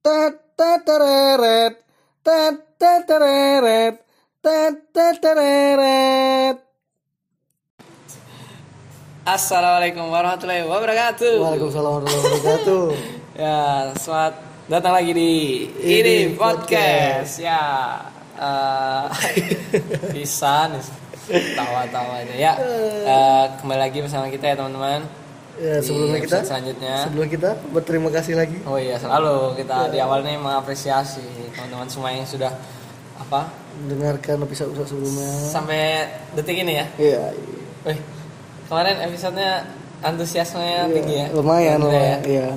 Tetetereret. Tetetereret. Tetetereret. Assalamualaikum warahmatullahi wabarakatuh. Waalaikumsalam warahmatullahi wabarakatuh. Ya, selamat datang lagi di Ini ini podcast. Ya, eh bisa nih tawa-tawa aja ya. eh, kembali lagi bersama kita ya teman-teman. Ya, sebelumnya kita selanjutnya. sebelum kita berterima kasih lagi. Oh iya, selalu kita di awalnya mengapresiasi teman-teman semua yang sudah apa Dengarkan episode sebelumnya. sampai detik ini ya. Iya, Wih, kemarin episodenya antusiasmenya tinggi ya. lumayan, Gila ya. Iya.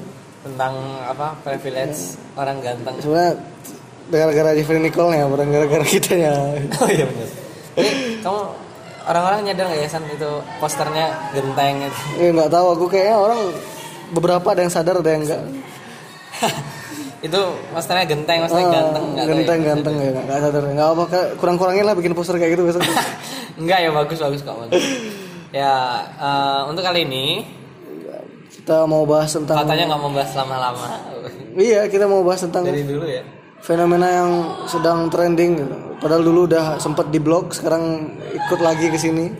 tentang apa privilege orang ganteng. Sebenarnya gara-gara Jeffrey Nicole ya, bukan gara-gara kita ya. Oh iya benar. Ini kamu orang-orang nyadar nggak ya San itu posternya genteng gitu. Eh nggak tahu aku kayaknya orang beberapa ada yang sadar ada yang enggak. itu posternya genteng, posternya ganteng nggak tahu ya. ganteng ya nggak sadar nggak apa kurang kurangin lah bikin poster kayak gitu besok Enggak ya bagus bagus kok bagus. ya eh, untuk kali ini kita mau bahas tentang katanya nggak mau bahas lama-lama. iya kita mau bahas tentang Dari dulu ya. Fenomena yang sedang trending gitu. padahal dulu udah sempet di blog sekarang ikut lagi ke sini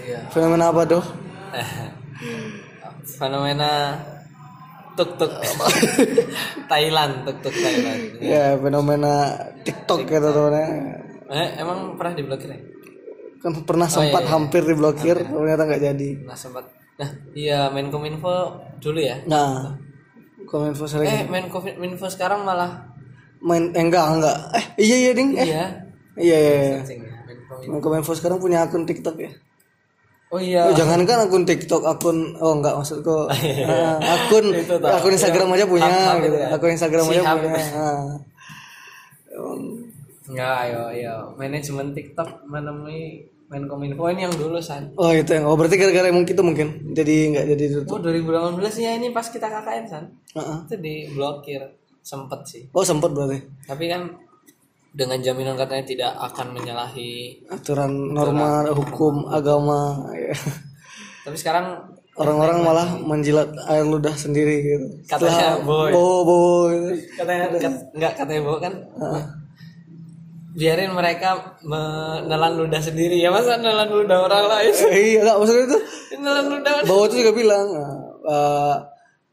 Iya. fenomena apa tuh Fenomena tuk tuk Thailand tuk tuk Thailand. ya fenomena TikTok gitu temennya Eh, emang pernah diblokir ya? kan pernah sempat hampir diblokir ternyata nggak jadi Nah sempat. Nah iya Menkominfo dulu ya. nah kominfo sering Eh Menkominfo sekarang malah main eh, enggak enggak eh iya iya ding eh iya. iya iya, iya. Sing ya, Menkominfo. Kominfo sekarang punya akun TikTok ya Oh iya. Oh, jangan kan akun TikTok, akun oh enggak maksudku ah, akun akun Instagram aja punya Hub-hub gitu. gitu ya. Akun Instagram Si aja hub punya. itu. Ah. Enggak, ayo ayo. Manajemen TikTok menemui Menkominfo ini yang dulu san. Oh itu yang oh berarti gara-gara emang itu mungkin jadi enggak jadi itu. Oh 2018 ya ini pas kita KKN san. Heeh. Itu diblokir sempet sih. Oh sempat berarti Tapi kan dengan jaminan katanya tidak akan menyalahi. aturan norma hukum agama. Tapi sekarang orang-orang malah menjilat air ludah sendiri gitu. Katanya, Setelah boy. boy boy gitu. katanya kat- enggak katanya bawa kan biarin mereka menelan ludah sendiri ya masa nelan ludah orang lain Eh, iya enggak maksudnya itu nelan ludah Bawa itu juga bilang ah,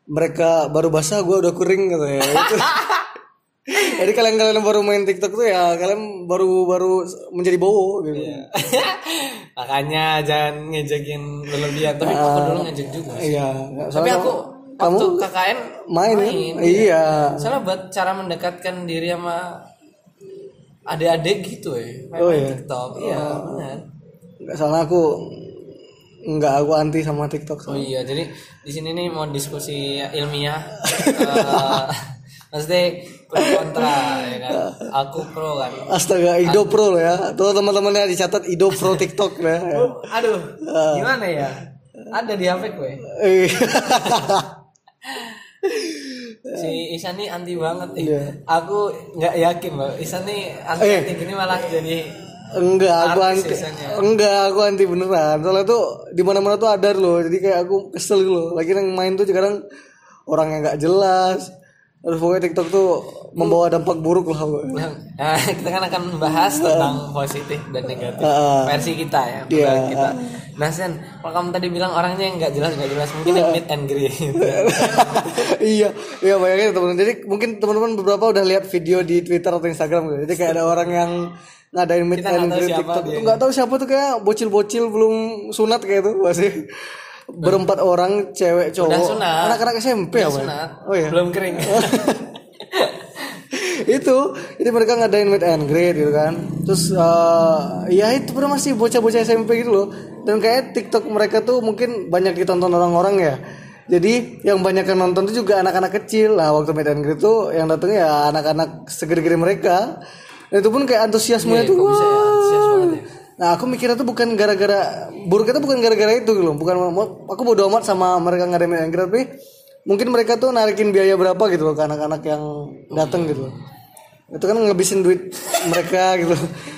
mereka baru basah gue udah kering gitu ya. Itu. Jadi kalian-kalian baru main TikTok tuh ya kalian baru baru menjadi bowo gitu. makanya jangan ngejekin berlebihan tapi aku dulu ngejek juga sih. Iya, tapi aku kamu KKN main, kan? Iya. soalnya buat cara mendekatkan diri sama adik-adik gitu ya main, Oh, iya. TikTok iya benar Nggak salah aku nggak aku anti sama TikTok. Oh iya, jadi di sini nih mau diskusi ilmiah. Eh, maksudnya pro kontra ya kan. Aku pro kan. Astaga, Ido Pro loh ya. Tuh teman-temannya dicatat Ido Pro TikTok ya. Oh, aduh, gimana ya? Ada di HP gue. Si Isan nih anti banget nih. Iya. Aku nggak yakin loh. Isan nih anti Eh. anti gini malah jadi enggak aku anti enggak aku anti beneran soalnya tuh di mana mana tuh ada loh jadi kayak aku kesel gitu loh lagi yang main tuh sekarang orang yang nggak jelas terus pokoknya TikTok tuh membawa dampak buruk lah. Nah, kita kan akan membahas tentang positif dan negatif Ah. versi kita ya, Iya. pribadi kita. Nah, Sen, kalau kamu tadi bilang orangnya yang nggak jelas nggak jelas, mungkin yang meet and greet. iya iya bayangin teman jadi mungkin teman-teman beberapa udah lihat video di Twitter atau Instagram gitu jadi kayak ada orang yang ngadain meet Kita nggak and greet TikTok dia. tuh. nggak tahu siapa tuh kayak bocil-bocil belum sunat kayak tuh masih berempat orang cewek cowok. anak-anak SMP apa ya? Sunat, oh iya. Belum kering. itu jadi mereka ngadain meet and greet gitu kan. Terus eh, ya itu pernah masih bocah-bocah SMP gitu loh. Dan kayak TikTok mereka tuh mungkin banyak ditonton orang-orang ya. Jadi yang banyak yang nonton tuh juga anak-anak kecil. Lah waktu meet and greet tuh yang datang ya anak-anak segede-gede mereka itu pun kayak antusiasmenya tuh Iya, kok bisa ya? Antusias banget ya? Nah aku mikirnya tuh bukan gara-gara buruknya tuh bukan gara-gara itu gitu loh. Bukan aku bodo amat sama mereka meet and greet tapi mungkin mereka tuh narikin biaya berapa gitu loh ke anak-anak yang datang gitu loh. Itu kan ngebisin duit mereka gitu.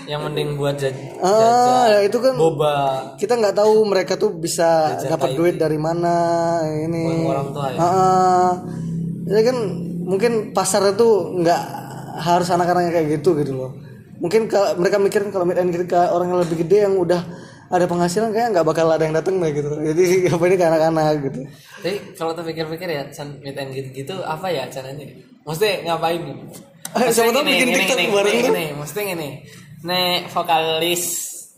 yang mending buat jaj Ah, ya itu kan boba kita nggak tahu mereka tuh bisa dapat duit dari mana ini. orang tua ya. Ah, ah. Jadi kan mungkin pasarnya tuh nggak harus anak-anaknya kayak gitu gitu loh mungkin ke, mereka mikirin kalau meet and greet ke orang yang lebih gede yang udah ada penghasilan kayak nggak bakal ada yang datang deh gitu jadi apa ini ke anak-anak gitu Tapi kalau terpikir-pikir ya, Chan meet and greet gitu apa ya caranya? Maksudnya ngapain? Eh, siapa tahu bikin TikTok bareng tuh. Nih, maksudnya gini. Nih vokalis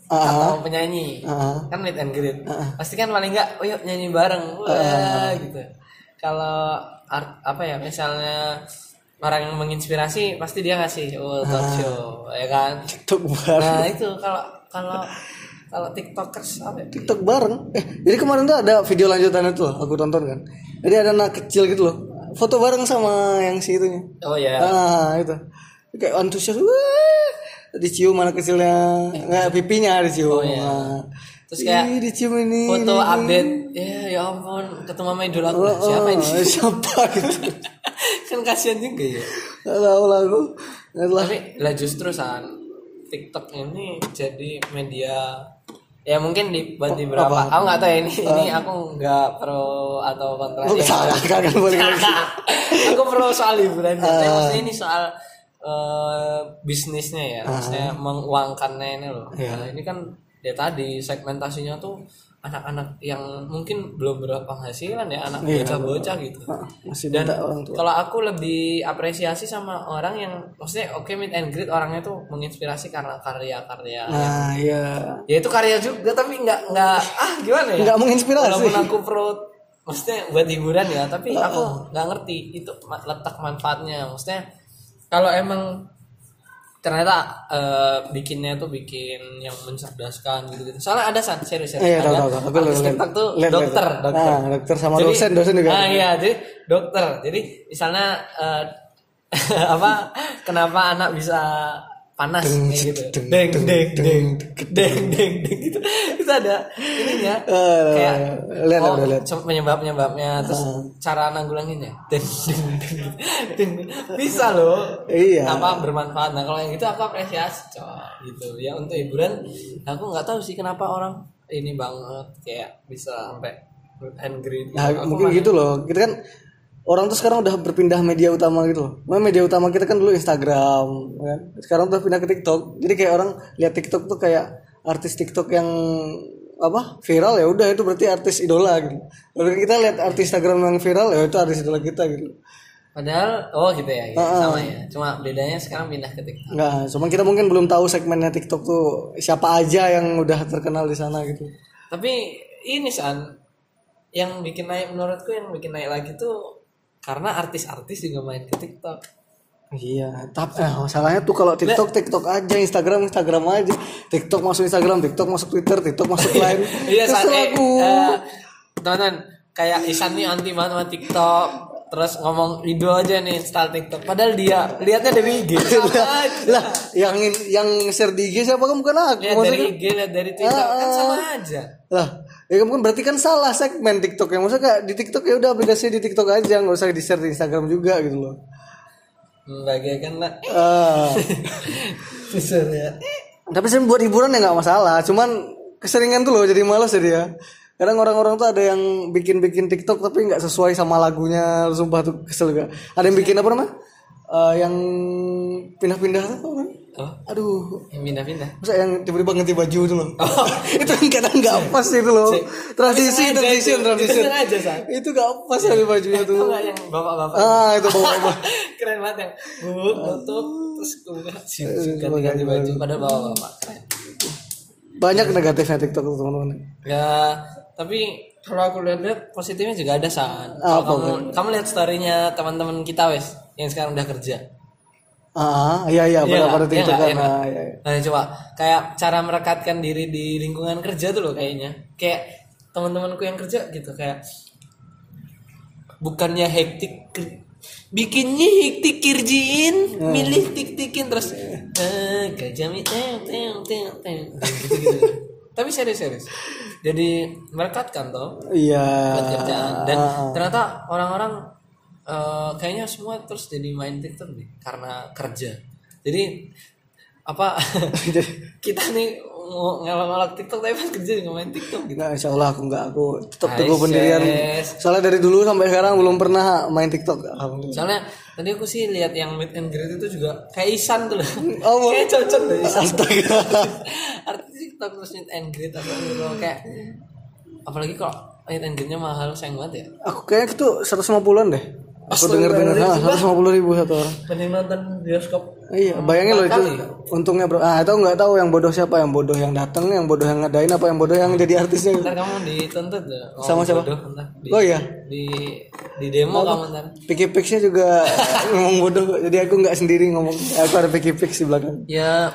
Ah. atau penyanyi Ah. kan meet and greet. Pasti kan paling enggak, oh yuk nyanyi bareng, wah Ah. gitu. Kalau art- apa ya, misalnya orang yang menginspirasi pasti dia ngasih oh Ah. talk show, ya kan? TikTok bareng Nah itu kalau kalau kalau tiktokers apa ya? TikTok bareng eh jadi kemarin tuh ada video lanjutannya tuh loh, aku tonton kan jadi ada anak kecil gitu loh foto bareng sama yang si itunya Oh ya. ah itu kayak antusias wah dicium anak kecilnya nggak pipinya dicium Oh, iya. Nah. Terus kayak Ih, dicium ini foto ini. update. Ya ya ampun ketemu sama idola aku. Oh, siapa ini? oh, siapa gitu. Kan kasihan juga ya. Nggak tahu lah aku. Tapi lah justru san TikTok ini jadi media ya mungkin di buat di beberapa apa? aku nggak tahu ya ini ini aku nggak pro atau kontra Oh, ya. salah kagak boleh aku pro soal hiburan. Ah. Tapi maksudnya ini soal eh, bisnisnya ya. Maksudnya menguangkannya ini loh. Ah. Iya. Nah, ini kan ya tadi segmentasinya tuh anak-anak yang mungkin belum berpenghasilan ya anak Iya. bocah-bocah gitu. Masih dan orang tua. kalau aku lebih apresiasi sama orang yang maksudnya oke meet and greet orangnya tuh menginspirasi karena karya-karya nah iya. Ya itu karya juga tapi nggak nggak ah gimana ya? Nggak menginspirasi. Walaupun aku pro maksudnya buat hiburan ya tapi aku nggak ngerti itu letak manfaatnya. Maksudnya kalau emang ternyata eh, bikinnya tuh bikin yang mencerdaskan gitu gitu soalnya ada san. Serius serius. Iya, tahu, ada. tahu, tahu. Artis lihat, TikTok tuh lihat. dokter dokter Ah, dokter. sama dosen, dosen juga. ah iya jadi dokter. Jadi misalnya eh, apa kenapa anak bisa panas kayak gitu. deng deng deng deng deng deng gitu. Itu ada ininya Eh, kayak lihat, oh, lihat. cuma penyebab penyebabnya terus cara nanggulanginnya deng deng deng deng. Bisa loh. Iya. apa bermanfaat. Nah kalau yang gitu aku apresiasi coy gitu. Ya untuk hiburan aku nggak tahu sih kenapa orang ini banget kayak bisa sampai greet gitu. Nah, Aku mungkin gitu loh. Kita kan orang tuh sekarang udah berpindah media utama gitu loh. Memang media utama kita kan dulu Instagram, kan. Sekarang tuh pindah ke TikTok. Jadi kayak orang lihat TikTok tuh kayak artis TikTok yang apa viral ya udah itu berarti artis idola gitu. Kalau kita lihat artis Instagram yang viral ya itu artis idola kita gitu. padahal oh gitu ya, ya, sama ya cuma bedanya sekarang pindah ke TikTok Enggak, cuma kita mungkin belum tahu segmennya TikTok tuh siapa aja yang udah terkenal di sana gitu. tapi ini san yang bikin naik menurutku yang bikin naik lagi tuh karena artis-artis juga main ke TikTok. Iya, tapi eh, masalahnya tuh kalau TikTok TikTok aja, Instagram Instagram aja, TikTok masuk Instagram, TikTok masuk Twitter, TikTok masuk Line. iya saat Kesel eh, aku. eh, teman-teman kayak Isan nih anti banget sama TikTok. Terus ngomong video aja nih install TikTok. Padahal dia lihatnya dari IG. Aja. lah, yang yang share di IG siapa? Kan bukan aku. lihat dari IG lihat dari Twitter. Kan sama aja. Lah, ya kan berarti kan salah segmen TikTok ya. Maksudnya di TikTok ya udah aplikasi di TikTok aja, nggak usah di share di Instagram juga gitu loh. bagaikan lah Ah. besar ya Tapi sih buat hiburan ya nggak masalah. Cuman keseringan tuh loh jadi malas jadi ya. Kadang orang-orang tuh ada yang bikin-bikin TikTok tapi nggak sesuai sama lagunya. Sumpah tuh kesel juga. Ada yang bikin apa namanya? Eh, yang pindah-pindah tuh namanya? Oh Aduh, yang pindah-pindah masa yang tiba-tiba ganti baju tuh loh. itu kan kadang nggak pas itu loh. Transisi, Itu transisi, itu. transisi. Itu sengaja, San. Itu nggak pas kali bajunya tuh. nggak yang bapak-bapak Ah, itu bawa-bawa. keren banget yang bubuk tutup terus ganti-ganti baju padahal bapak-bapak keren Banyak negatifnya TikTok tuh teman-teman. ya tapi kalau aku lihat-lihat positifnya juga ada san kalau kamu kamu lihat storynya teman-teman kita wes yang sekarang udah kerja Ah, iya iya, Iya pada nggak? Iya kan. Iya? Ah, iya, iya. Nah, coba kayak cara merekatkan diri di lingkungan kerja tuh loh kayaknya. Kayak teman-temanku yang kerja gitu kayak bukannya hektik bikinnya hektik kerjiin, milih tik-tikin terus eh kerja mi teng teng teng teng gitu gitu. Tapi serius-serius. Jadi merekatkan toh Iya. kerjaan dan Ah, ah. ternyata orang-orang eh, kayaknya semua terus jadi main TikTok nih karena kerja jadi apa kita nih mau ngelak-ngelak TikTok tapi pas kerja juga main TikTok gitu. Nah, insya Allah aku nggak aku tetap Hai, teguh pendirian. Soalnya dari dulu sampai sekarang belum pernah main TikTok. Soalnya tadi aku sih lihat yang meet and greet itu juga kayak Isan tuh loh. Oh, kayak cocok deh Isan. Astaga. Artis TikTok terus meet and greet atau gitu kayak apalagi kalau meet and greetnya mahal sayang banget ya. Aku kayaknya itu 150-an deh. Aku denger dengar Astagfirullahaladzim, nah, 150 ribu satu orang. Nonton bioskop. Iya, bayangin loh itu untungnya bro. Ah, itu nggak tahu yang bodoh siapa, yang bodoh yang datang, yang bodoh yang ngadain apa yang bodoh yang jadi artisnya. Ntar kamu dituntut. Oh, Sama siapa? bodoh. Di, Oh iya, di di demo kamu ntar. Pix-nya juga ngomong bodoh. Jadi aku nggak sendiri ngomong. Aku ada Picky Pix di belakang. Ya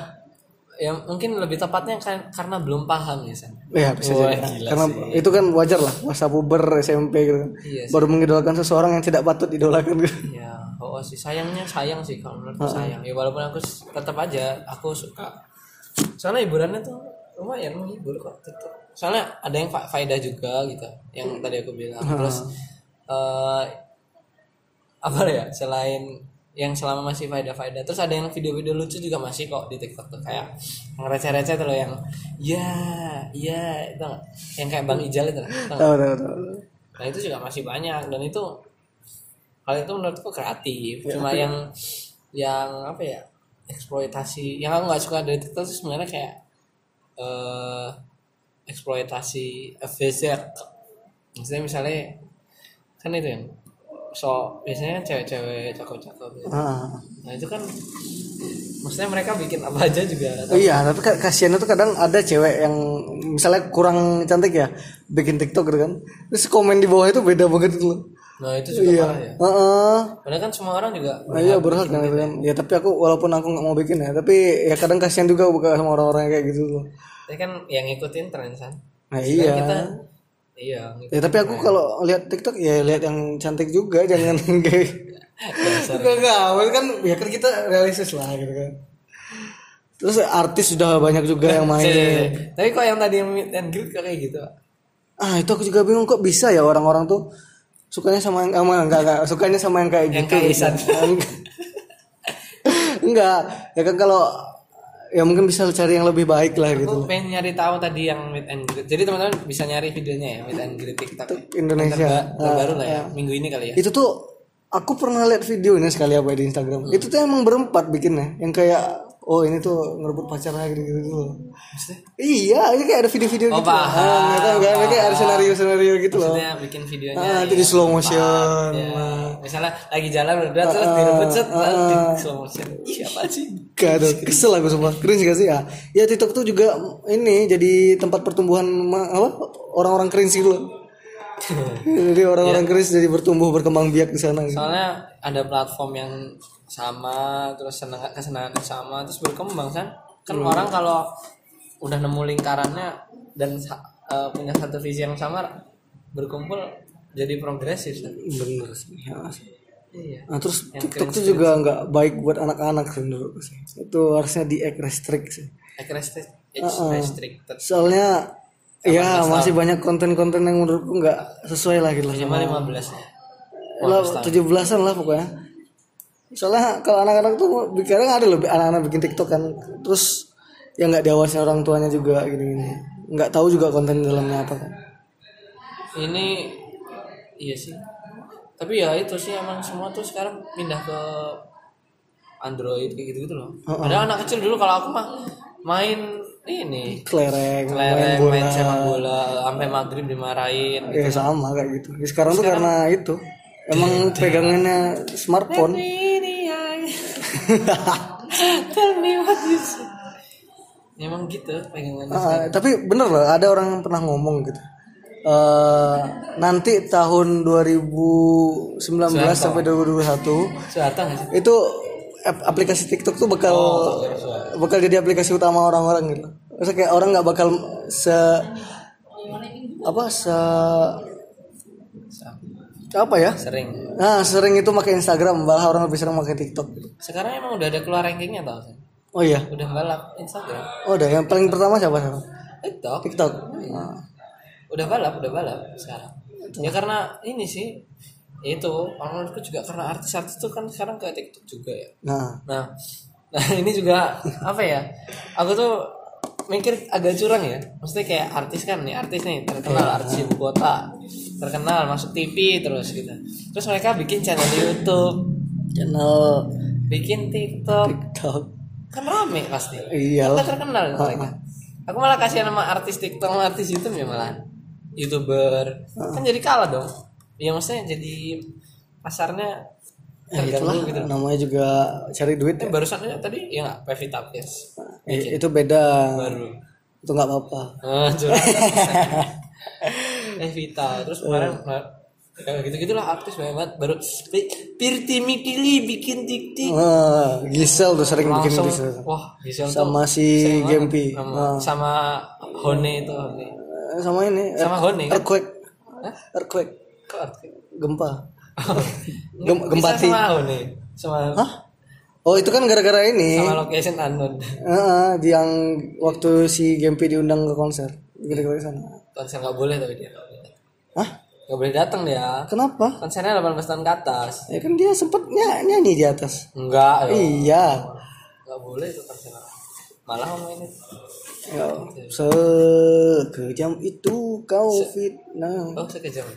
ya mungkin lebih tepatnya kan karena belum paham ya San. Iya bisa Wah, jadi. Karena sih. itu kan wajar lah masa puber SMP gitu kan. Iya sih. Baru mengidolakan seseorang yang tidak patut idolakan gitu. Ya, oh sih sayangnya sayang sih kalau menurutku sayang. Ya walaupun aku tetap aja aku suka. Soalnya hiburannya tuh lumayan menghibur kok TikTok. Soalnya ada yang fa- faedah juga gitu, yang tadi aku bilang. Terus eh apa ya selain yang selama masih faedah-faedah terus ada yang video-video lucu juga masih kok di TikTok tuh kayak yang receh-receh tuh loh yang ya ya itu yang kayak Bang Ijal itu? Tahu tahu tahu. Nah itu juga masih banyak dan itu hal itu menurutku kreatif. Cuma yang yang apa ya eksploitasi yang aku nggak suka dari TikTok itu sebenarnya kayak eh eksploitasi FVZ. Maksudnya misalnya kan itu yang so biasanya kan cewek-cewek cakep-cakep. gitu. Ah. Nah itu kan maksudnya mereka bikin apa aja juga. Oh iya, tapi ka- kasihannya tuh kadang ada cewek yang misalnya kurang cantik ya, bikin TikTok gitu kan. Terus komen di bawah itu beda banget gitu loh. Nah itu juga Iya. parah ya. Heeh. Padahal kan semua orang juga Nah, iya berhak kan gitu kan. Ya tapi aku walaupun aku nggak mau bikin ya, tapi ya kadang kasihan juga bukan sama orang-orang kayak gitu loh. Tapi kan yang ngikutin tren san. Nah Kan iya. kita iya Ya tapi aku kalau lihat TikTok ya lihat yang cantik juga, jangan dasar. Enggak enggak, kan ya kan kita realistis lah gitu kan. Terus artis sudah banyak juga yang main. cek. Tapi kok yang tadi yang meet and greet kayak gitu? Ah itu aku juga bingung kok bisa ya orang-orang tuh sukanya sama yang sama enggak enggak sukanya sama yang kayak Yang gitu. kayak Isan. enggak, ya kan kalau ya mungkin bisa cari yang lebih baik lah gitu. Aku pengen nyari tahu tadi yang meet and greet. Jadi teman-teman bisa nyari videonya ya meet and greet TikTok. ya. Indonesia. Terba- terbaru lah ya minggu ini kali ya. Itu tuh aku pernah lihat videonya sekali apa di Instagram. Itu tuh emang berempat bikinnya, yang kayak oh ini tuh ngerebut pacarnya gitu gitu loh. Maksudnya, Iya, ini kayak ada video-video Oh, gitu. paham. Ah, nggak tahu kan, kayak ada senario-senario gitu loh. maksudnya bikin videonya. Ah, itu ya, di slow motion. paham, ya. Misalnya lagi jalan berdua terus direbut set lalu di slow motion. Ih, apa sih? Gak ada, kesel aku sumpah. Cringe gak sih ya? Ya TikTok tuh juga ini jadi tempat pertumbuhan apa? Orang-orang cringe gitu loh. jadi orang-orang cringe jadi bertumbuh berkembang biak di sana. Gitu. Soalnya ada platform yang sama, terus senang kesenangan sama, terus berkembang kan. Kan Hmm. orang kalau udah nemu lingkarannya dan eh, punya satu visi yang sama, berkumpul jadi progresif. San. Bener sih. ya. Iya. Nah, terus Yang TikTok tuh juga nggak baik buat anak-anak sih menurutku sih. Itu harusnya di restrict sih. Age restrict- age restricted. Soalnya ya masih banyak konten-konten yang menurutku nggak sesuai lah gitu lah sama Minimal 15 ya. lah tujuh belasan lah pokoknya soalnya kalau anak-anak tuh kadang ada loh anak-anak bikin TikTok kan. Terus ya nggak diawasi orang tuanya juga gini-gini. Nggak tahu juga konten dalamnya apa kan. Ini iya sih. Tapi ya itu sih emang semua tuh sekarang pindah ke Android kayak gitu-gitu loh. Ada anak kecil dulu kalau aku mah main ini. Kelereng main bola main sepak bola sampai maghrib dimarahin ya sama kayak gitu. Ya, sekarang, tuh karena itu. Emang pegangannya smartphone. Ini I- Tell me what you say. Emang gitu pegangannya. Ah, tapi bener loh ada orang yang pernah ngomong gitu Eh nanti tahun 2019 sampai 2021 Suata gak sih? itu ap- aplikasi TikTok tuh bakal bakal jadi aplikasi utama orang-orang gitu. Maksudnya kayak orang nggak bakal se apa se apa ya? Sering. Nah sering itu pakai Instagram, malah orang lebih sering pakai TikTok. Sekarang emang udah ada keluar rankingnya tau sih. Oh iya, Udah balap Instagram. oh udah yang paling pertama siapa siapa? TikTok. TikTok. Nah, Udah balap, udah balap sekarang. Ya karena ini sih itu orang menurutku juga karena artis-artis tuh kan sekarang ke TikTok juga ya. nah Nah, nah ini juga apa ya? Aku tuh mikir agak curang ya maksudnya kayak artis kan nih artis nih terkenal artis ibu kota terkenal masuk TV terus gitu. Terus mereka bikin channel YouTube. Channel bikin TikTok. TikTok. Kan rame pasti. Iyalah. kan terkenal mereka. Aku malah kasih nama artis TikTok sama artis YouTube ya malah youtuber. Kan jadi kalah dong. Ya maksudnya jadi pasarnya ya itulah. terganggu gitu. Namanya juga cari duit ya. Eh, barusan aja tadi ya nggak? Pevita Pierce Eh, itu beda. Baru. Itu nggak apa-apa. Oh, eh Vita terus kemarin ya, gitu gitulah artis banyak banget. Baru Pi- Pirti Mikili bikin tiktik. Wah, Gisel tuh sering bikin langsung Gisel wah Gisel tuh sama si sering banget. Gempi. Sama, sama Hone itu Hone. Eh, sama ini. Sama Hone kan? Earthquake. Hah? earthquake. Kok gempa. Gem- Gempati. sama Hone? Sama Hah? Oh itu kan gara-gara ini. Sama location unknown. Heeh, di yang waktu si Gempi diundang ke konser. Gara-gara sana. Konser nggak boleh tapi dia Hah? nggak boleh datang dia. Kenapa? konsernya 18 tahun ke atas. Ya kan dia sempet ny- nyanyi di atas. Enggak ya. Iya. Nggak boleh itu konser. Malah ngomongin itu. Ya, Sekejam itu kau fitnah. Oh sekejam.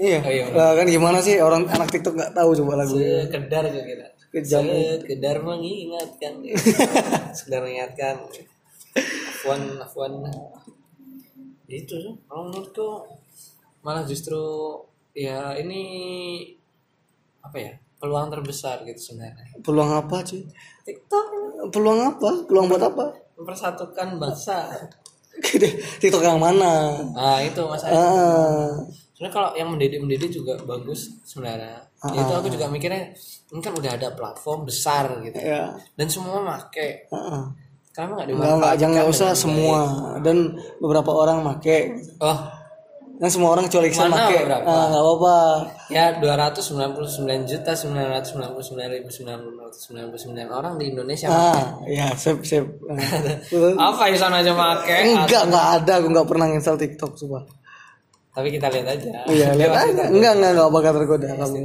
Iya. Oh, iya, Lah, kan gimana sih orang anak TikTok nggak tahu coba lagu sekedar gue kira Sekejam. Sekedar mengingatkan. Sekedar mengingatkan. Afwan Afwan. Itu tuh kalau menurutku malah justru ya ini apa ya peluang terbesar gitu sebenarnya. Peluang apa cuy? TikTok. Peluang apa? Peluang buat apa? mempersatukan bangsa. TikTok yang mana? nah itu masalah Ah, sebenarnya kalau yang mendidik mendidik juga bagus sebenarnya. Ya itu aku juga mikirnya ini kan udah ada platform besar gitu. Ya. dan semua make. Heeh. kenapa nggak Enggak, enggak, jangan nggak usah semua. dan beberapa orang make. Oh dan semua orang kecuali Iksan Mana make beberapa? ah nggak apa-apa. Ya 299 juta 999 ribu 999 orang di Indonesia. Ah ya sip sip. Apa sana aja make enggak enggak ada. Aku nggak pernah install TikTok coba tapi kita lihat aja. Iya lihat aja. enggak enggak enggak bakal tergoda. Kamu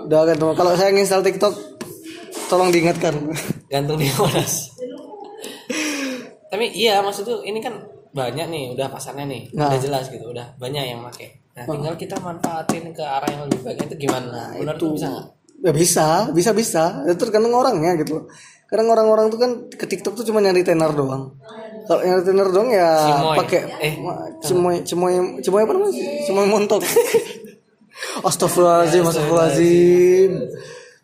udah kan teman. kalau saya install TikTok tolong diingatkan. Gantung di tapi iya maksud tuh ini kan banyak nih udah pasarnya nih Nah. udah jelas gitu udah banyak yang make. Nah tinggal kita manfaatin ke arah yang lebih baik itu gimana? Menurut lu bisa nggak? Ya bisa bisa bisa. Itu tergantung orangnya gitu. Kadang orang-orang tuh kan ke TikTok tuh cuma nyari tenar doang. Kalau nyari tenar doang ya pakai Eh. cimoy cimoy cimoy apa namanya? Cimoy montok. Astagfirullahaladzim, astagfirullahaladzim.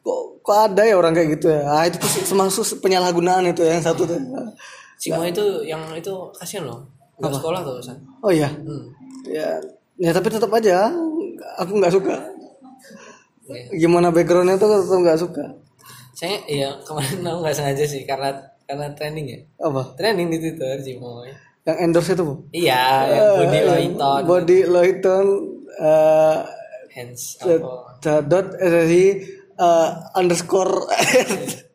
Kok, kok ada ya orang kayak gitu ya? Ah, itu tuh termasuk penyalahgunaan itu ya, yang satu tuh. Cimo itu yang itu kasihan loh nggak sekolah tuh San. Oh iya. Hmm. Ya, ya tapi tetap aja aku nggak suka. Iya. Gimana backgroundnya tuh tetap nggak suka. saya iya kemarin aku nggak sengaja sih karena karena trending ya Apa? trending di Twitter Cimo Yang endorse itu bu? iya yang body Loiton Body Loiton uh, hands dot eh, si, uh, underscore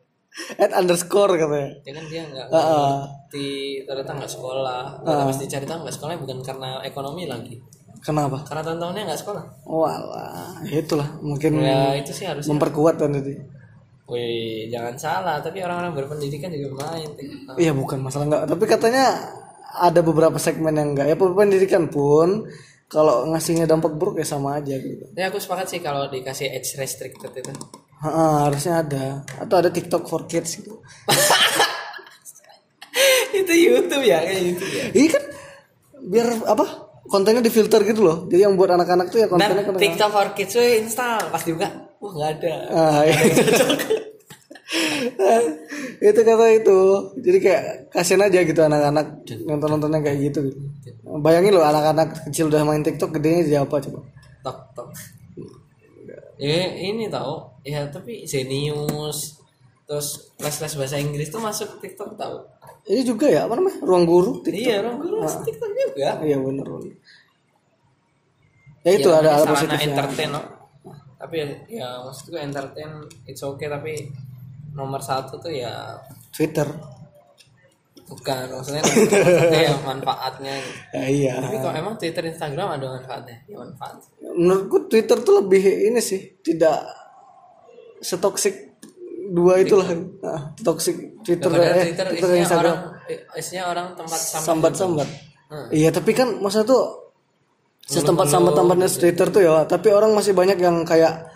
at underscore katanya. ya kan dia nggak Heeh. di ternyata nggak sekolah nggak pas dicari tahu nggak sekolah bukan karena ekonomi lagi Kenapa? karena tahun-tahunnya nggak sekolah Walah, itulah mungkin ya itu sih harusnya memperkuat kan tadi. wih jangan salah tapi orang-orang berpendidikan juga main. Iya bukan masalah enggak, tapi katanya ada beberapa segmen yang enggak. Ya pendidikan pun kalau ngasihnya dampak buruk ya sama aja gitu. ya aku sepakat sih kalau dikasih age restricted itu Ha, harusnya ada atau ada TikTok for kids gitu. itu YouTube ya kayak YouTube ya Iya kan biar apa? Kontennya difilter gitu loh. Jadi yang buat anak-anak tuh ya kontennya dan kan. TikTok for kids tuh install pas dibuka wah nggak ada Ah, iya. itu kata itu. Jadi kayak kasihan aja gitu anak-anak nonton-nontonnya kayak gitu. gitu. Bayangin loh anak-anak kecil udah main TikTok gedenya jadi apa coba? tok tok ya ini tahu ya tapi Zenius terus les les bahasa Inggris tuh masuk TikTok tahu Ini juga ya apa namanya? Ruang guru. TikTok. iya orang guru masuk TikTok juga Iya bener bener. Ya itu Ya, ada hal positifnya. entertain no? tapi ya, ya maksudku entertain it's okay tapi nomor satu tuh ya Twitter. bukan maksudnya ya manfaatnya. Ya, iya. tapi kalau emang Twitter Instagram ada manfaatnya ya manfaat Menurutku Twitter tuh lebih ini sih tidak setoksik dua itulah. Nah, toxic Twitter, eh, Twitter Twitter isinya Instagram. orang isinya orang tempat sambat sambat-sambat. Hmm. Iya, tapi kan masa tuh setempat sambat-sambatnya Twitter tuh ya, tapi orang masih banyak yang kayak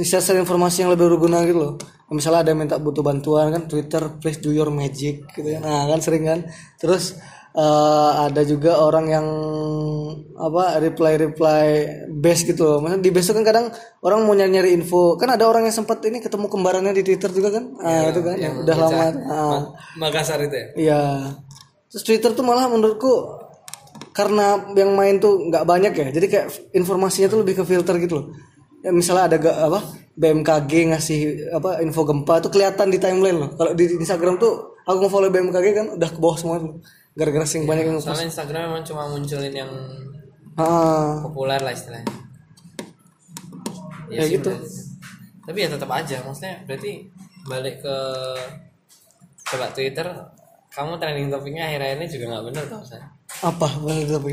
share informasi yang lebih berguna gitu loh. Misalnya ada yang minta butuh bantuan kan Twitter please do your magic gitu kan. Nah, kan sering kan. Terus eh, ada juga orang yang apa reply reply base gitu loh. Maksudnya di base tuh kan kadang orang mau nyari-nyari info. Kan ada orang yang sempat ini ketemu kembarannya di Twitter juga kan. Ah, itu kan yang udah lama. Ah. Makassar itu ya Iya. Terus Twitter tuh malah menurutku karena yang main tuh nggak banyak ya. Jadi kayak informasinya tuh lebih ke filter gitu loh. Ya misalnya ada ga- apa BMKG ngasih apa info gempa tuh kelihatan di timeline loh. Kalau di Instagram tuh aku follow BMKG kan udah ke bawah semua tuh. Gara-gara sing banyak yang soalnya Instagram memang cuma munculin yang ah, populer lah istilahnya Ya sih, gitu. berarti. tapi ya tetap aja maksudnya berarti balik ke coba Twitter kamu trending topiknya akhir-akhir ini juga nggak bener tau saya apa bener tapi.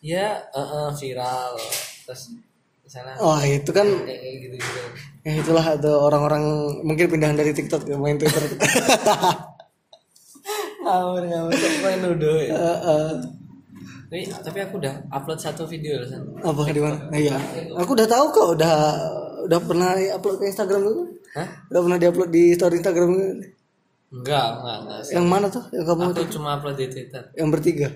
ya eh, eh, viral terus misalnya Oh, itu kan kayak kayak gitu gitu ya itulah ada orang-orang mungkin pindahan dari TikTok ya main Twitter. ngawur ngawur main nuduh ya Eh, eh. tapi tapi aku udah upload satu video loh San. apa di mana? Nah, iya. Aku udah tahu kok, udah udah pernah upload ke Instagram dulu. Hah? Udah pernah diupload di story Instagram dulu. enggak enggak enggak sih. Yang mana tuh? Yang kamu aku cuma upload di Twitter yang bertiga.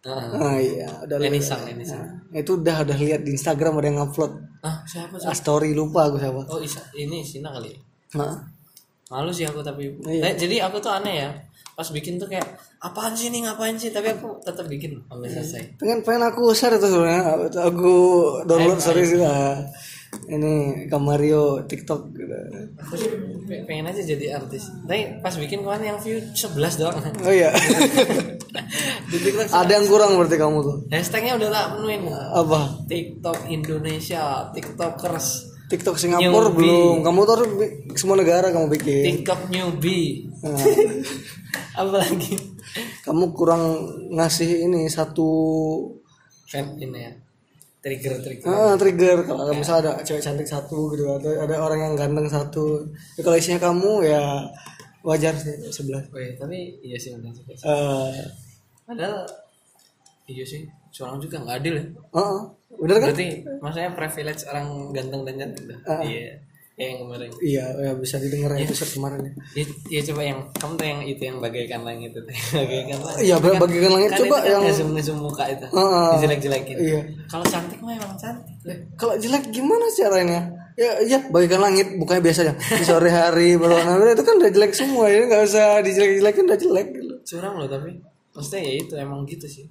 Heeh. Ah iya, udah lihat. Enisang Enisang Nah, itu udah udah lihat di Instagram ada yang upload ah siapa ah, story lupa aku siapa. oh Isa, ini Sina kali ya? Malu sih aku tapi Iya. Eh, jadi aku tuh aneh ya pas bikin tuh kayak apaan sih nih ngapain sih tapi aku tetap bikin sampai selesai pengen pengen aku share itu sebenarnya. Aku download story sih lah. Ini Kamario TikTok gitu. aku pengen aja jadi artis tapi pas bikin kemarin yang view 11 doang Oh iya. di TikTok ada yang kurang berarti kamu tuh. hashtagnya udah tak penuhin Apa? TikTok Indonesia TikTokers TikTok Singapura Newbie. belum. Kamu tuh semua negara kamu bikin. TikTok newbie. Nah, apa lagi? Kamu kurang ngasih ini satu fan ini ya. Trigger trigger. Ah, trigger. Kalau ada misalnya ada cewek cantik satu gitu atau ada orang yang ganteng satu ya, kalau isinya kamu ya wajar sih sebelah. Weh, tapi iya sih benar juga. Eh, padahal iya sih seorang juga nggak adil ya. Uh, bener kan? Berarti maksudnya privilege orang ganteng dan cantik dah. Ah. iya kayak yang kemarin. Iya ya bisa didengar episode kemarin ya. Ya, ya coba yang kamu tuh yang itu yang bagaikan langit itu. Bagaikan langit. Iya ba- bagikan langit kan coba itu kan yang ngezoom ngezoom muka itu. Ah. dijelek-jelekin. Iya. Kalau cantik mah emang cantik. Kalau jelek gimana caranya ya ya bagikan langit bukannya biasanya di sore hari berwarna merah itu kan udah jelek semua ya. Nggak usah dijelek-jelekin udah jelek. Curang loh tapi. Maksudnya ya itu emang gitu sih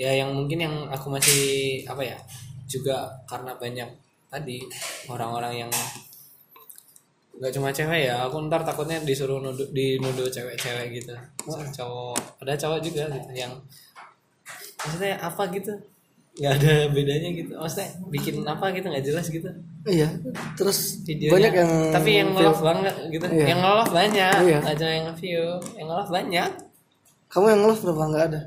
ya yang mungkin yang aku masih apa ya juga karena banyak tadi orang-orang yang nggak cuma cewek ya aku ntar takutnya disuruh nuduh dinuduh cewek-cewek gitu. Cowok ada cowok juga gitu yang maksudnya apa gitu? Nggak ada bedanya gitu maksudnya bikin apa gitu nggak jelas gitu. Iya terus videonya. banyak yang tapi yang nge-love banget gitu. Iya. yang nge-love banyak Iya. cuma yang nge-view yang nge-love banyak. Kamu yang nge-love berapa nggak ada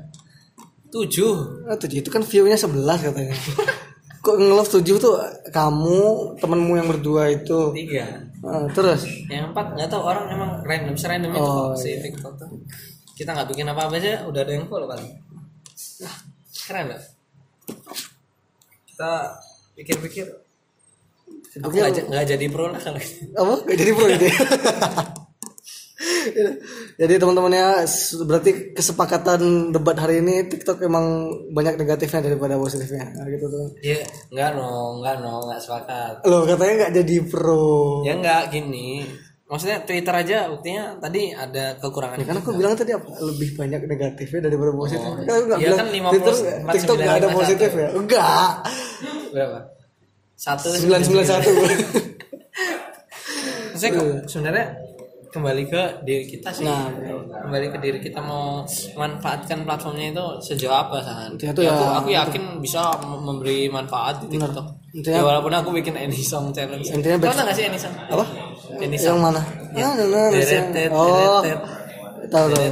tujuh. Ah, tujuh. Itu kan view-nya 11 katanya. Kok nge-love tujuh tuh kamu, temenmu yang berdua itu. tiga. Ah, terus? Yang empat nggak tahu orang emang random serandom itu Oh, kok si TikTok tuh. Kita nggak bikin apa apa aja udah ada yang follow kan Wah, keren loh kita pikir-pikir. Aku nggak ja- nggak jadi pro lah kalau apa? Gak jadi pro gitu. Jadi teman-temannya berarti kesepakatan debat hari ini TikTok emang banyak negatifnya daripada positifnya. Nah, gitu tuh. ya nggak no nggak no nggak sepakat Loh katanya nggak jadi pro. ya nggak gini maksudnya Twitter aja buktinya tadi ada kekurangan Ya kan aku bilang tadi apa? Lebih banyak negatifnya daripada positifnya. kan aku nggak Iya bilang kan 50, Twitter, 49, TikTok nggak ada 51. positif ya? Enggak. berapa satu Sembilan sembilan satu. Maksudnya ke- sebenarnya kembali ke diri kita sih. Nah, kembali ke diri kita mau manfaatkan platformnya itu sejauh apa tuh Ya, ya- aku, aku yakin bisa mem- memberi manfaat di TikTok. Intinya- Ya, walaupun aku bikin any song challenge. Intinya bet- nggak sih any song? Apa? Any Yang song. mana? Ya, Deret-tet, Oh, tahu tahu.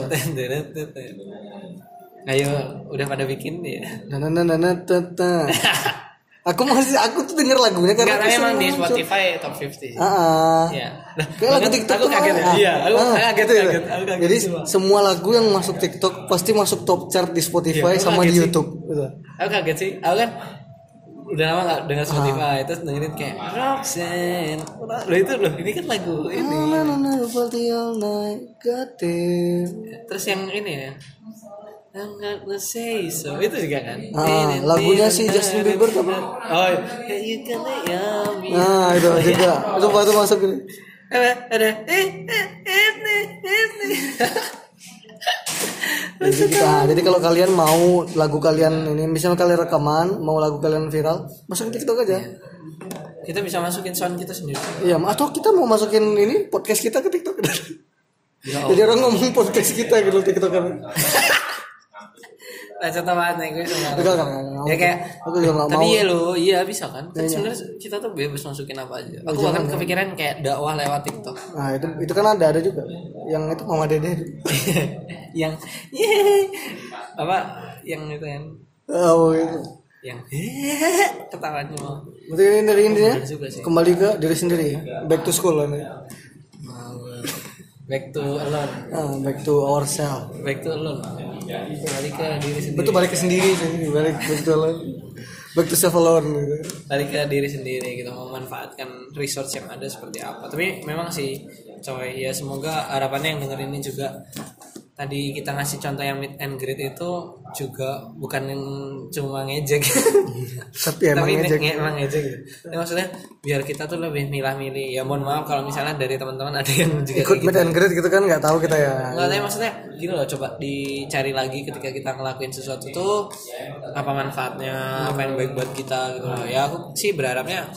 Ayo, udah pada bikin ya. Nah, nah, nah, nah, nah, nah, nah. Aku masih aku tuh denger lagunya karena aku emang di. Spotify top 50 Ah, ah. Iya. Nah, Kayak lagu TikTok aku kaget ya. ah, Iya, aku ah, kaget, gitu ya. kaget, aku kaget Jadi semua. semua lagu yang masuk TikTok pasti masuk top chart di Spotify Iya, sama di. YouTube. Gitu. Aku kaget sih. Aku kan udah lama gak dengar Ah. Spotify terus dengerin kayak Roxanne loh itu loh ini kan lagu ini terus yang ini ya I'm not gonna say so itu juga kan Ah, lagunya si Justin Bieber tuh apa? oh yeah, you gonna yummy Nah, itu juga. Itu baru masuk ini. ada ada eh eh ini ini Jadi, kita, jadi kalau kalian mau lagu kalian ini, misalnya kalian rekaman, mau lagu kalian viral, masukin TikTok aja. kita bisa masukin sound kita sendiri Iya, atau kita mau masukin ini podcast kita ke TikTok. Ya Jadi orang ngomong podcast kita gitu TikTok kan. Contoh banget nih gue sama Enggak, enggak, ya kayak Aku juga nggak tapi mau. iya lo iya bisa kan Kan sebenarnya kita tuh bebas masukin apa aja aku bahkan kepikiran kayak dakwah lewat TikTok Nah, itu itu kan ada ada juga. Yang itu Mama Dede. yang apa yang itu kan Oh, itu. yang ketawanya mau Berarti ini dari intinya sih kembali ke diri sendiri ya. Back to school kan. ya. Back to alone Ah, back to ourselves. back to alone balik ke diri sendiri Betul balik ke sendiri sendiri, balik back to alone. Back to self alone gitu. balik ke diri sendiri kita memanfaatkan resource yang ada seperti apa tapi memang sih coy ya semoga harapannya yang denger ini juga tadi kita ngasih contoh yang meet and greet itu juga bukan yang cuma ngejek Tapi emang tapi ngejek. nge- emang ngejek gitu. Ya, maksudnya biar kita tuh lebih milah-milih ya mohon maaf kalau misalnya dari teman-teman ada yang juga Ikut kayak meet and greet gitu kan nggak tahu kita ya. Enggak, tapi maksudnya gini loh, coba dicari lagi ketika kita ngelakuin sesuatu tuh apa manfaatnya, apa yang baik buat kita gitu loh. Ya aku sih berharapnya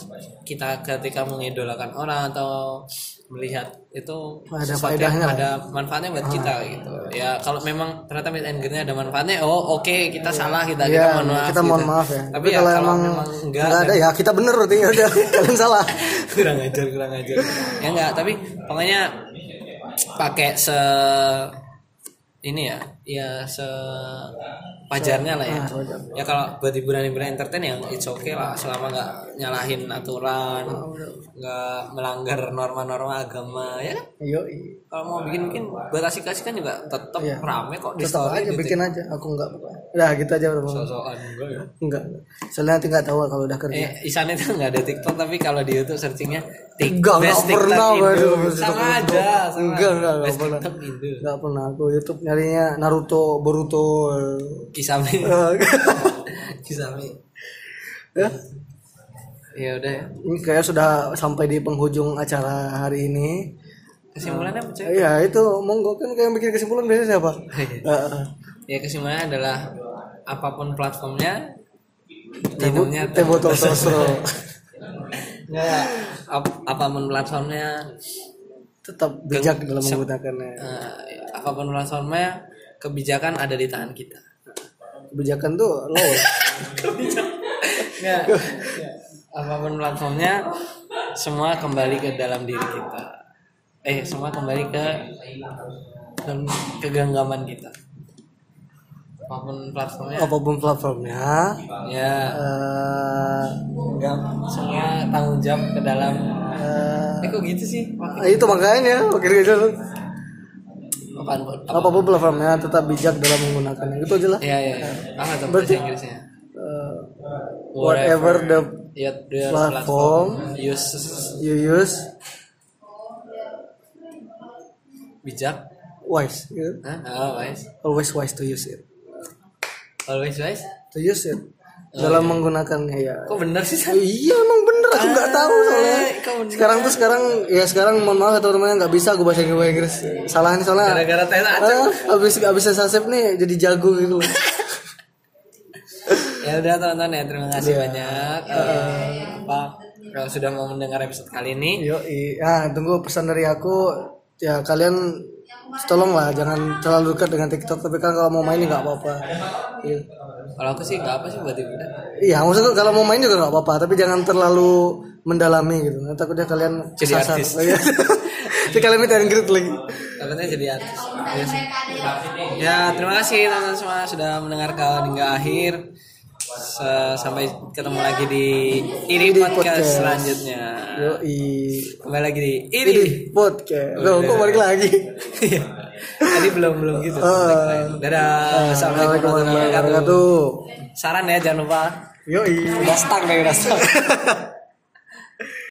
kita ketika mengidolakan orang atau melihat itu Ada faedahnya ada manfaatnya buat kita gitu. Ya kalau memang ternyata meet and greet-nya ada manfaatnya, oh oke kita salah kita kita Iya, mohon maaf. kita mohon gitu. maaf ya. Tapi, ya kalau, memang enggak, nggak ada ya kita bener berarti ya udah kalian salah. kurang ajar kurang ajar ya enggak tapi pokoknya pakai se ini ya ya se pajarnya lah ya Ah, ya kalau buat hiburan-hiburan entertain ya it's okay lah selama nggak nyalahin aturan nggak melanggar norma-norma agama ya kan Yo, kalau mau bikin bikin buat asik-asik kan juga tetap Iya. rame kok di tetap story aja gitu bikin aja. Aku nggak. Udah gitu aja teman. sosokan enggak ya Enggak. Soalnya nanti nggak tahu kalau udah kerja. Eh, Isan itu nggak ada TikTok tapi kalau di YouTube searchingnya tik Enggak, enggak best TikTok pernah waduh, sama TikTok aja sama Enggak, enggak, enggak pernah. TikTok Enggak pernah aku YouTube nyarinya Naruto, Boruto. Kisame Eh, Kisame ya. ya udah ya Ini kayak sudah sampai di penghujung acara hari ini. kesimpulannya apa Cek? Iya itu monggo kan kayak bikin kesimpulan biasanya siapa? Eh, ya kesimpulannya adalah apa pun platformnya minumnya teh botol sosro Nggak, ap- apa pun platformnya tetap bijak dalam menggunakannya. eh, apa pun platformnya kebijakan ada di tangan kita. Kebijakan tuh lo. Nggak. apa pun platformnya semua kembali ke dalam diri kita. Eh semua kembali ke ke- kegenggaman kita. Apa pun platformnya. Apa pun platformnya, ya. eh, genggam semua tanggung jawab ke dalam. eh, eh kok gitu sih? itu makanya makin gitu. Apaan apa Apa pun platformnya tetap bijak dalam menggunakannya. Itu aja lah. ya ya ya. bahasa Inggrisnya Eh, whatever the ya your Platform. platform use you use, bijak wise. gitu. Hah? oh, wise Always wise to use it. always wise To use it dalam menggunakannya ya. kok bener sih? Iya emang bener aku nggak tahu soalnya. Sekarang tuh sekarang ya sekarang mohon maaf ya teman-teman nggak bisa gue bahasa Inggris. Salah nih soalnya. gara-gara tes aja Ah, abis abis sasep nih jadi jago gitu. ya udah teman-teman ya terima kasih banyak Eh, apa kalau sudah mau mendengar episode kali ini Yo, ah tunggu pesan dari aku ya kalian tolonglah jangan terlalu dekat dengan TikTok tapi kan kalau mau main nggak apa-apa. Iya. Kalau aku sih nggak apa sih buat hiburan Iya, maksudku kalau mau main juga nggak apa-apa, tapi jangan terlalu mendalami gitu. Nanti takutnya kalian Jadi kesasar. artis. Oh, iya. Jadi kalian minta lagi. takutnya jadi artis ya, ya terima kasih teman-teman semua sudah mendengarkan hingga akhir Se- sampai ketemu lagi di ini podcast, podcast. selanjutnya Yoi. kembali lagi di ini Ini podcast. Loh, kok balik lagi? Tadi belum belum gitu. Eh. dadah. Assalamualaikum warahmatullahi wabarakatuh. saran ya jangan lupa. Yoi. deh udah stuck